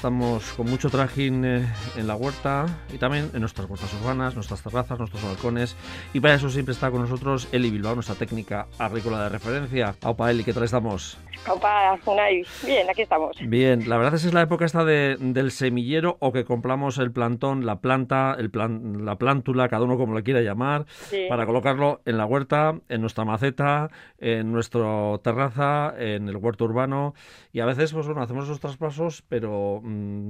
estamos con mucho trajín eh, en la huerta y también en nuestras huertas urbanas, nuestras terrazas, nuestros balcones. Y para eso siempre está con nosotros Eli Bilbao, nuestra técnica agrícola de referencia. Aupa Eli, ¿qué tal estamos? Aupa Unai, bien, aquí estamos. Bien, la verdad es que es la época esta de, del semillero o que compramos el plantón, la planta, el plan, la plántula, cada uno como lo quiera llamar, para colocarlo en la huerta, en nuestra maceta, en nuestra terraza, en el huerto urbano. Y a veces, pues bueno, hacemos esos traspasos, pero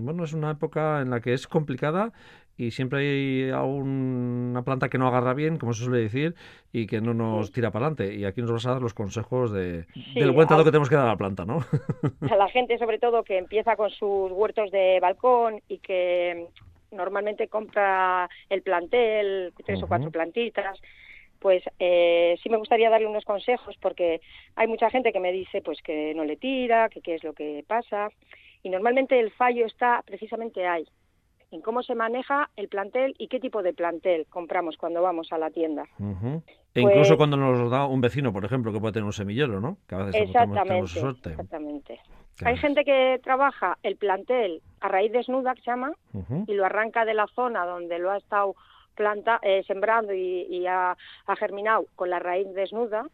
bueno, es una época en la que es complicada y siempre hay una planta que no agarra bien, como se suele decir, y que no nos tira para adelante. Y aquí nos vas a dar los consejos de, del buen trato que tenemos que dar a la planta, ¿no? a la gente, sobre todo, que empieza con sus huertos de balcón y que normalmente compra el plantel, tres o cuatro plantitas, pues eh, sí me gustaría darle unos consejos porque hay mucha gente que me dice pues que no le tira, que qué es lo que pasa y normalmente el fallo está precisamente ahí, en cómo se maneja el plantel y qué tipo de plantel compramos cuando vamos a la tienda. E incluso pues cuando nos da un vecino, por ejemplo, que puede tener un semillero, ¿no? Que a veces exactamente, suerte. exactamente. Hay gente que trabaja el plantel a raíz desnuda, que se llama, y lo arranca de la zona donde lo ha estado planta, eh, sembrando y, ha, germinado con la raíz desnuda.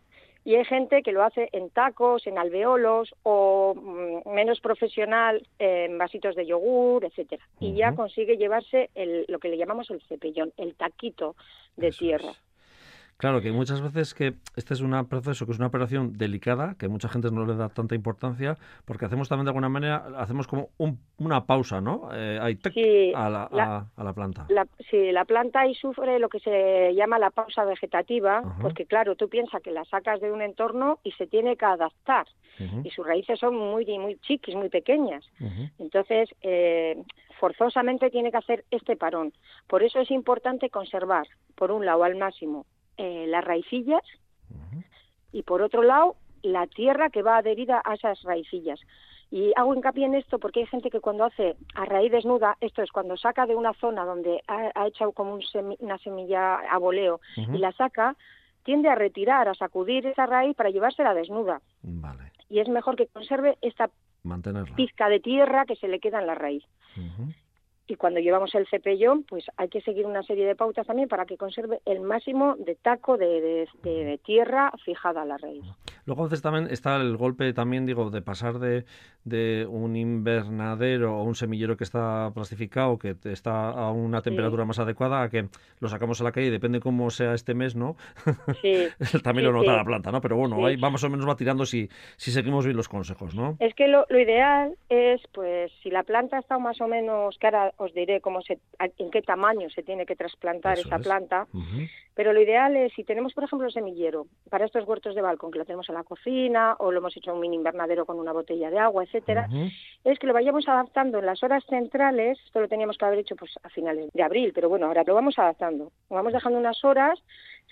Y hay gente que lo hace en tacos, en alveolos o mm, menos profesional en vasitos de yogur, etcétera. Y ya consigue llevarse el, lo que le llamamos el cepellón, el taquito de tierra. Claro, que muchas veces que este es un proceso que es una operación delicada, que mucha gente no le da tanta importancia, porque hacemos también de alguna manera, hacemos como una pausa, ¿no? Eh, hay a, la, planta. sí, la planta ahí sufre lo que se llama la pausa vegetativa, porque claro, tú piensas que la sacas de un entorno y se tiene que adaptar, y sus raíces son muy, muy chiquis, muy pequeñas. Entonces, eh, forzosamente tiene que hacer este parón. Por eso es importante conservar, por un lado, al máximo eh, las raicillas y por otro lado la tierra que va adherida a esas raicillas. Y hago hincapié en esto porque hay gente que cuando hace a raíz desnuda, esto es cuando saca de una zona donde ha, ha hecho como una semilla a voleo y la saca, tiende a retirar, a sacudir esa raíz para llevársela desnuda. Y es mejor que conserve esta pizca de tierra que se le queda en la raíz y cuando llevamos el cepellón, pues hay que seguir una serie de pautas también para que conserve el máximo de taco de, tierra fijada a la raíz. Luego veces también está el golpe también, digo, de pasar de, de un invernadero o un semillero que está plastificado, que está a una temperatura más adecuada, a que lo sacamos a la calle, depende cómo sea este mes, ¿no? Sí. también lo nota la planta, ¿no? Pero bueno, ahí va más o menos va tirando si, si seguimos bien los consejos, ¿no? Es que lo, lo ideal es, pues, si la planta está más o menos, ahora os diré cómo se, en qué tamaño se tiene que trasplantar esa planta, pero lo ideal es, si tenemos, por ejemplo, el semillero para estos huertos de balcón, que lo tenemos en la cocina o lo hemos hecho en un mini invernadero con una botella de agua, etcétera, es que lo vayamos adaptando en las horas centrales, esto lo teníamos que haber hecho pues a finales de abril, pero bueno, ahora lo vamos adaptando. Lo vamos dejando unas horas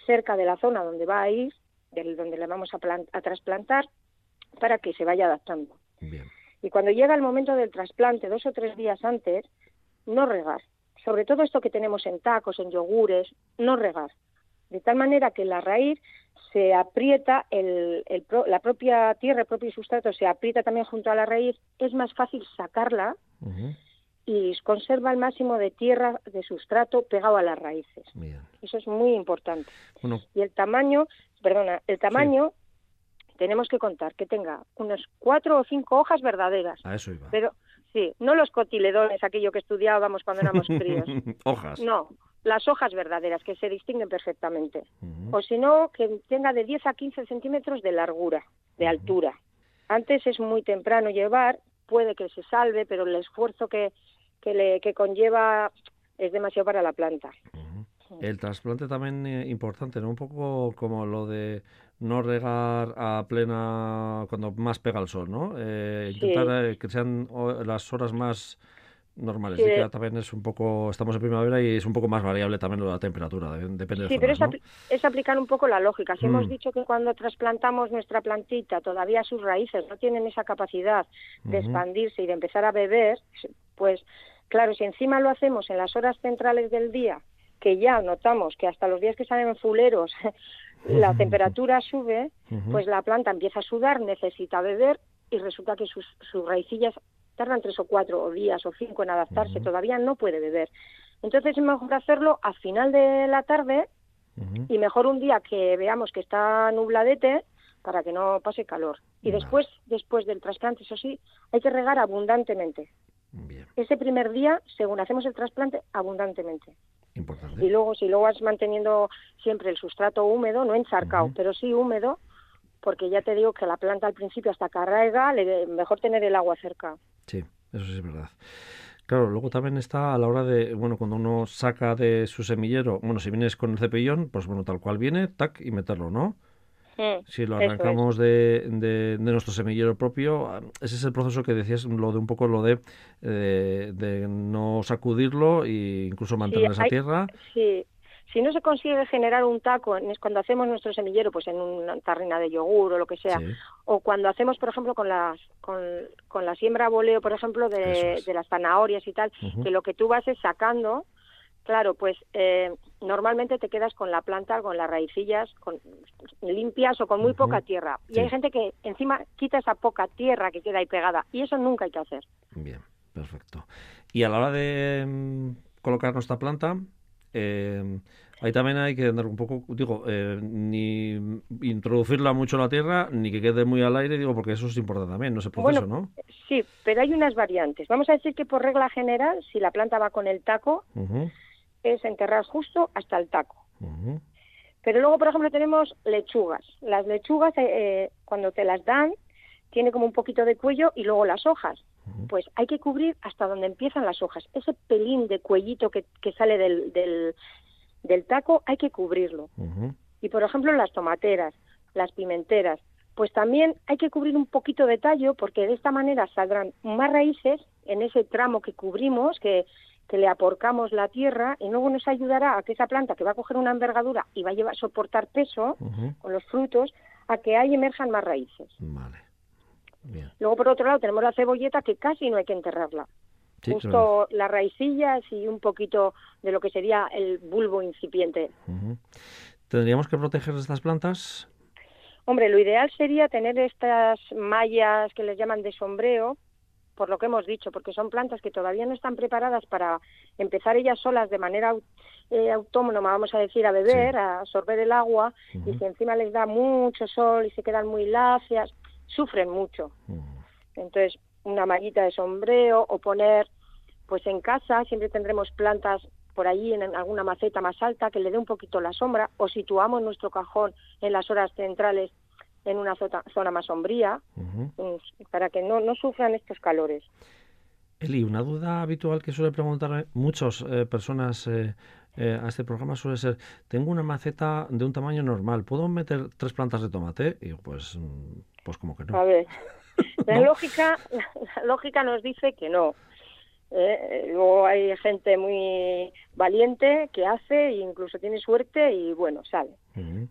cerca de la zona donde va a ir, del, donde le vamos a, a trasplantar, para que se vaya adaptando. Y cuando llega el momento del trasplante, dos o tres días antes, no regar. Sobre todo esto que tenemos en tacos, en yogures, no regar. De tal manera que la raíz se aprieta, el, la propia tierra, el propio sustrato se aprieta también junto a la raíz, es más fácil sacarla y conserva el máximo de tierra, de sustrato pegado a las raíces. Eso es muy importante. Y el tamaño, perdona, el tamaño tenemos que contar que tenga unos cuatro o cinco hojas verdaderas. A eso iba. Pero Sí, no los cotiledones, aquello que estudiábamos cuando éramos críos. hojas. No, las hojas verdaderas, que se distinguen perfectamente. O si no, que tenga de 10 a 15 centímetros de largura, de altura. Antes es muy temprano llevar, puede que se salve, pero el esfuerzo que, que, le, que conlleva es demasiado para la planta. El trasplante también es eh, importante, ¿no? Un poco como lo de no regar a plena cuando más pega el sol, ¿no? Eh, intentar eh, que sean las horas más normales. Sí. que también es un poco, estamos en primavera y es un poco más variable también la temperatura, depende Sí, pero es, es, aplicar un poco la lógica. Si hemos mm. dicho que cuando trasplantamos nuestra plantita todavía sus raíces no tienen esa capacidad de expandirse y de empezar a beber, pues claro, si encima lo hacemos en las horas centrales del día, que ya notamos que hasta los días que salen fuleros la temperatura sube, pues la planta empieza a sudar, necesita beber y resulta que sus, sus raicillas tardan tres o cuatro días o cinco en adaptarse, todavía no puede beber. Entonces es mejor hacerlo a final de la tarde y mejor un día que veamos que está nubladete para que no pase calor. Y después, después del trasplante, eso sí, hay que regar abundantemente. Ese primer día, según hacemos el trasplante, abundantemente. Importante. Y luego, si luego vas manteniendo siempre el sustrato húmedo, no encharcado, pero sí húmedo, porque ya te digo que la planta al principio hasta que arraiga, le, mejor tener el agua cerca. Sí, eso sí es verdad. Claro, luego también está a la hora de, bueno, cuando uno saca de su semillero, bueno, si vienes con el cepillón, pues bueno, tal cual viene, tac, y meterlo, ¿no? Si lo arrancamos de, de, nuestro semillero propio, ese es el proceso que decías, lo de un poco lo de, eh, de no sacudirlo e incluso mantener esa tierra. Sí, si no se consigue generar un taco, es cuando hacemos nuestro semillero, pues en una tarrina de yogur o lo que sea, o cuando hacemos, por ejemplo, con las con, con la siembra boleo, por ejemplo, de, de las zanahorias y tal, que lo que tú vas es sacando Claro, pues eh, normalmente te quedas con la planta, con las raicillas con, limpias o con muy poca tierra. Y hay gente que encima quita esa poca tierra que queda ahí pegada. Y eso nunca hay que hacer. Bien, perfecto. Y a la hora de mm, colocar nuestra planta, eh, ahí también hay que andar un poco, digo, eh, ni introducirla mucho en la tierra, ni que quede muy al aire, digo, porque eso es importante también, no ese proceso, ¿no? Sí, pero hay unas variantes. Vamos a decir que por regla general, si la planta va con el taco, es enterrar justo hasta el taco. Pero luego, por ejemplo, tenemos lechugas. Las lechugas, eh, eh, cuando te las dan, tiene como un poquito de cuello y luego las hojas. Pues hay que cubrir hasta donde empiezan las hojas. Ese pelín de cuellito que, que sale del, del, del, taco hay que cubrirlo. Y, por ejemplo, las tomateras, las pimenteras, pues también hay que cubrir un poquito de tallo porque de esta manera saldrán más raíces en ese tramo que cubrimos, que que le aporcamos la tierra y luego nos ayudará a que esa planta que va a coger una envergadura y va a llevar, soportar peso con los frutos, a que ahí emerjan más raíces. Vale. Luego, por otro lado, tenemos la cebolleta que casi no hay que enterrarla. Justo las raicillas y un poquito de lo que sería el bulbo incipiente. ¿Tendríamos que proteger estas plantas? Hombre, lo ideal sería tener estas mallas que les llaman de sombreo, por lo que hemos dicho, porque son plantas que todavía no están preparadas para empezar ellas solas de manera eh, autónoma, vamos a decir, a beber, a absorber el agua, y si encima les da mucho sol y se quedan muy lacias, sufren mucho. Entonces, una mallita de sombreo o poner, pues en casa siempre tendremos plantas por allí en alguna maceta más alta que le dé un poquito la sombra, o situamos nuestro cajón en las horas centrales en una zona más sombría, pues, para que no, no sufran estos calores. Eli, una duda habitual que suele preguntar muchas eh, personas eh, eh, a este programa suele ser, tengo una maceta de un tamaño normal, ¿puedo meter tres plantas de tomate? Y pues, mm, pues como que no. A ver, la, lógica, la lógica nos dice que no. ¿eh? luego hay gente muy valiente que hace e incluso tiene suerte y bueno, sale.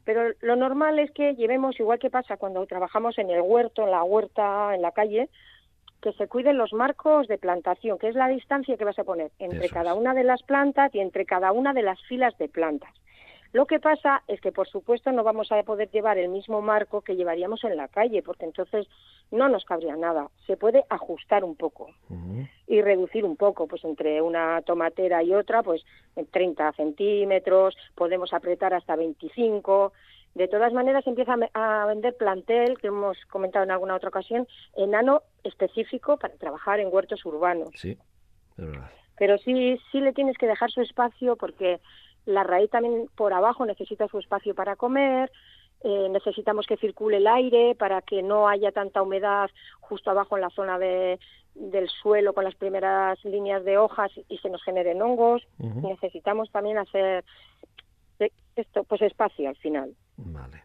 Pero lo normal es que llevemos, igual que pasa cuando trabajamos en el huerto, en la huerta, en la calle, que se cuiden los marcos de plantación, que es la distancia que vas a poner entre cada una de las plantas y entre cada una de las filas de plantas. Lo que pasa es que, por supuesto, no vamos a poder llevar el mismo marco que llevaríamos en la calle, porque entonces no nos cabría nada. Se puede ajustar un poco y reducir un poco, pues entre una tomatera y otra, pues en 30 centímetros, podemos apretar hasta 25. De todas maneras, empieza a vender plantel, que hemos comentado en alguna otra ocasión, enano específico para trabajar en huertos urbanos. Sí, verdad. Pero sí, sí le tienes que dejar su espacio porque la raíz también por abajo necesita su espacio para comer, eh, necesitamos que circule el aire para que no haya tanta humedad justo abajo en la zona de, del suelo con las primeras líneas de hojas y se nos generen hongos. Necesitamos también hacer esto, pues espacio al final. Vale.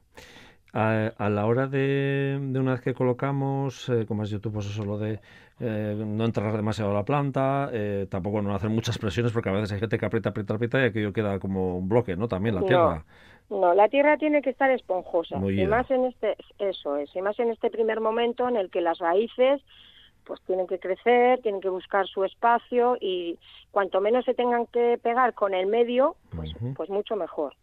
A, la hora de, de, una vez que colocamos, eh, como dicho tú, pues eso lo de eh, no enterrar demasiado la planta, eh, tampoco no hacer muchas presiones porque a veces hay gente que aprieta, aprieta, aprieta y aquello queda como un bloque, ¿no? También la tierra. No, la tierra tiene que estar esponjosa. y más en este, eso es, y más en este primer momento en el que las raíces pues tienen que crecer, tienen que buscar su espacio y cuanto menos se tengan que pegar con el medio, pues, pues mucho mejor.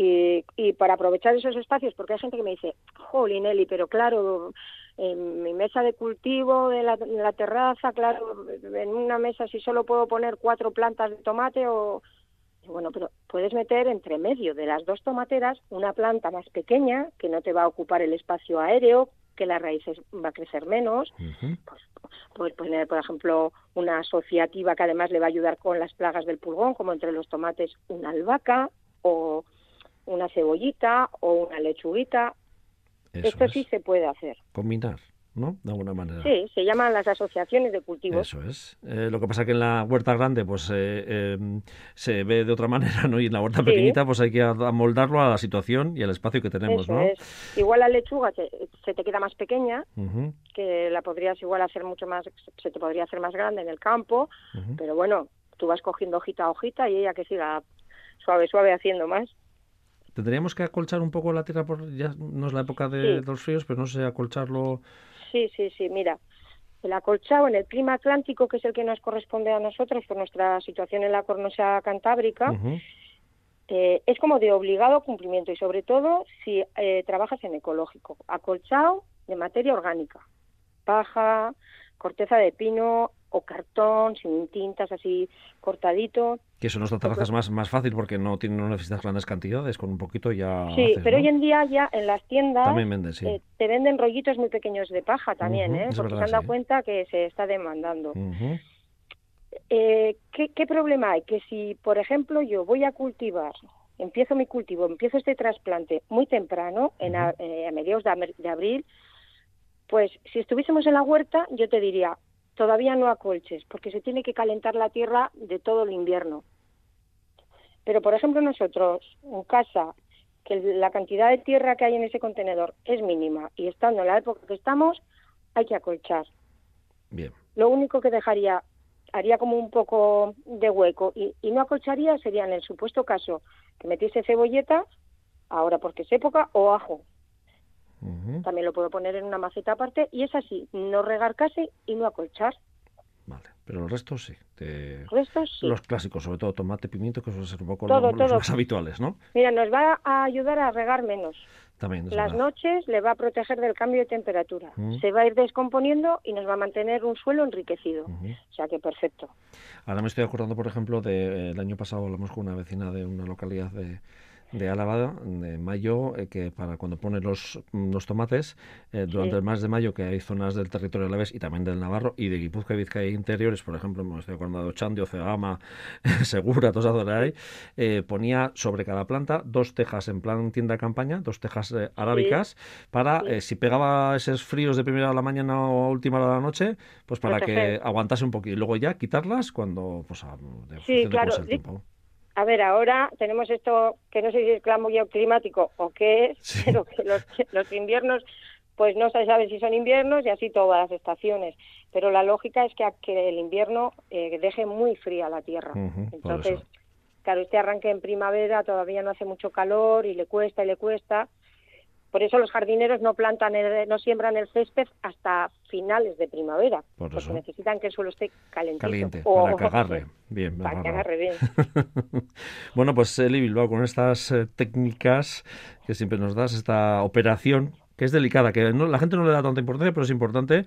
Y, y para aprovechar esos espacios, porque hay gente que me dice, jolín, Eli, pero claro, en mi mesa de cultivo de la, terraza, claro, en una mesa si solo puedo poner cuatro plantas de tomate o bueno, pero puedes meter entre medio de las dos tomateras una planta más pequeña que no te va a ocupar el espacio aéreo, que las raíces va a crecer menos. pues, puedes poner, por ejemplo, una asociativa que además le va a ayudar con las plagas del pulgón, como entre los tomates una albahaca o una cebollita o una lechuguita. Esto sí se puede hacer. Combinar. ¿no? De alguna manera. Sí, se llaman las asociaciones de cultivos. Eso es. Eh, lo que pasa que en la huerta grande pues eh, em, se ve de otra manera, ¿no? Y en la huerta pequeñita pues hay que amoldarlo a la situación y al espacio que tenemos, ¿no? Igual la lechuga se, te queda más pequeña, que la podrías igual hacer mucho más, se te podría hacer más grande en el campo, pero bueno, tú vas cogiendo hojita a hojita y ella que siga suave, suave haciendo más. Tendríamos que acolchar un poco la tierra, por ya no es la época de los fríos, pero no sé, acolcharlo. Sí, sí, sí, mira, el acolchado en el clima atlántico, que es el que nos corresponde a nosotros por nuestra situación en la cornosa cantábrica, eh, es como de obligado cumplimiento y sobre todo si eh, trabajas en ecológico. Acolchado de materia orgánica, paja, corteza de pino, o cartón, sin tintas, así cortadito. Que eso nos da terrazas más, más fácil porque no, tiene, no necesitas grandes cantidades, con un poquito ya. Sí, pero hoy en día ya en las tiendas eh, te venden rollitos muy pequeños de paja también, ¿eh? porque se han dado cuenta que se está demandando. eh, ¿qué, ¿Qué problema hay? Que si, por ejemplo, yo voy a cultivar empiezo mi cultivo, empiezo este trasplante muy temprano, en eh, a mediados de, abril, pues si estuviésemos en la huerta, yo te diría, todavía no acolches, porque se tiene que calentar la tierra de todo el invierno. Pero, por ejemplo, nosotros en casa, que la cantidad de tierra que hay en ese contenedor es mínima y estando en la época que estamos, hay que acolchar. Bien. Lo único que dejaría, haría como un poco de hueco y, no acolcharía sería en el supuesto caso que metiese cebolleta, ahora porque es época, o ajo. También lo puedo poner en una maceta aparte y es así, no regar casi y no acolchar. Vale, pero el resto sí. sí. Los clásicos, sobre todo tomate, pimiento, que son un poco los, más habituales, ¿no? Mira, nos va a ayudar a regar menos. También, Las noches le va a proteger del cambio de temperatura. Se va a ir descomponiendo y nos va a mantener un suelo enriquecido. O sea que perfecto. Ahora me estoy acordando, por ejemplo, del de, año pasado hablamos con una vecina de una localidad de, de Álava de mayo eh, que para cuando pone los, los tomates eh, durante el mes de mayo que hay zonas del territorio alavés y también del Navarro y de Guipúzcoa y Vizcaya interiores por ejemplo me estoy acordando de Ochandio, Cegama Segura, todas esas ahí eh, ponía sobre cada planta dos tejas en plan tienda de campaña dos tejas arábicas para si pegaba esos fríos de primera a la mañana o a última hora de la noche pues para que aguantase un poquito. Y luego ya quitarlas cuando pues a, sí, claro. el tiempo a ver, ahora tenemos esto que no sé si es cambio climático o qué es, pero que los, inviernos, pues no se sabe si son inviernos y así todas las estaciones. Pero la lógica es que, que el invierno eh, deje muy fría la tierra. Entonces, claro, este arranque en primavera todavía no hace mucho calor y le cuesta y le cuesta. Por eso los jardineros no plantan, no siembran el césped hasta finales de primavera, porque necesitan que el suelo esté calentito. Caliente, para que agarre bien. Para que agarre bien. bueno, pues Eli Bilbao, con estas eh, técnicas que siempre nos das, esta operación que es delicada, que la gente no le da tanta importancia, pero es importante,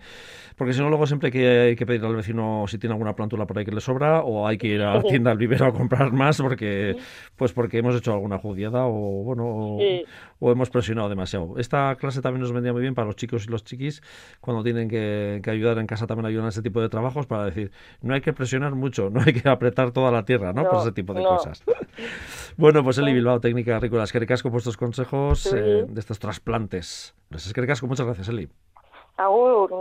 porque si no, luego siempre hay que, hay que pedirle al vecino si tiene alguna plantula por ahí que le sobra, o hay que ir a la tienda al vivero a comprar más, porque pues porque hemos hecho alguna judiada o bueno o, hemos presionado demasiado. Esta clase también nos vendría muy bien para los chicos y los chiquis, cuando tienen que, ayudar en casa también ayudan a ese tipo de trabajos, para decir, no hay que presionar mucho, no hay que apretar toda la tierra, ¿no? por ese tipo de cosas. bueno, pues Eli Bilbao, técnica agrícola, es que recasco por estos consejos eh, de estos trasplantes. Pues es que muchas gracias, Eli. Agur,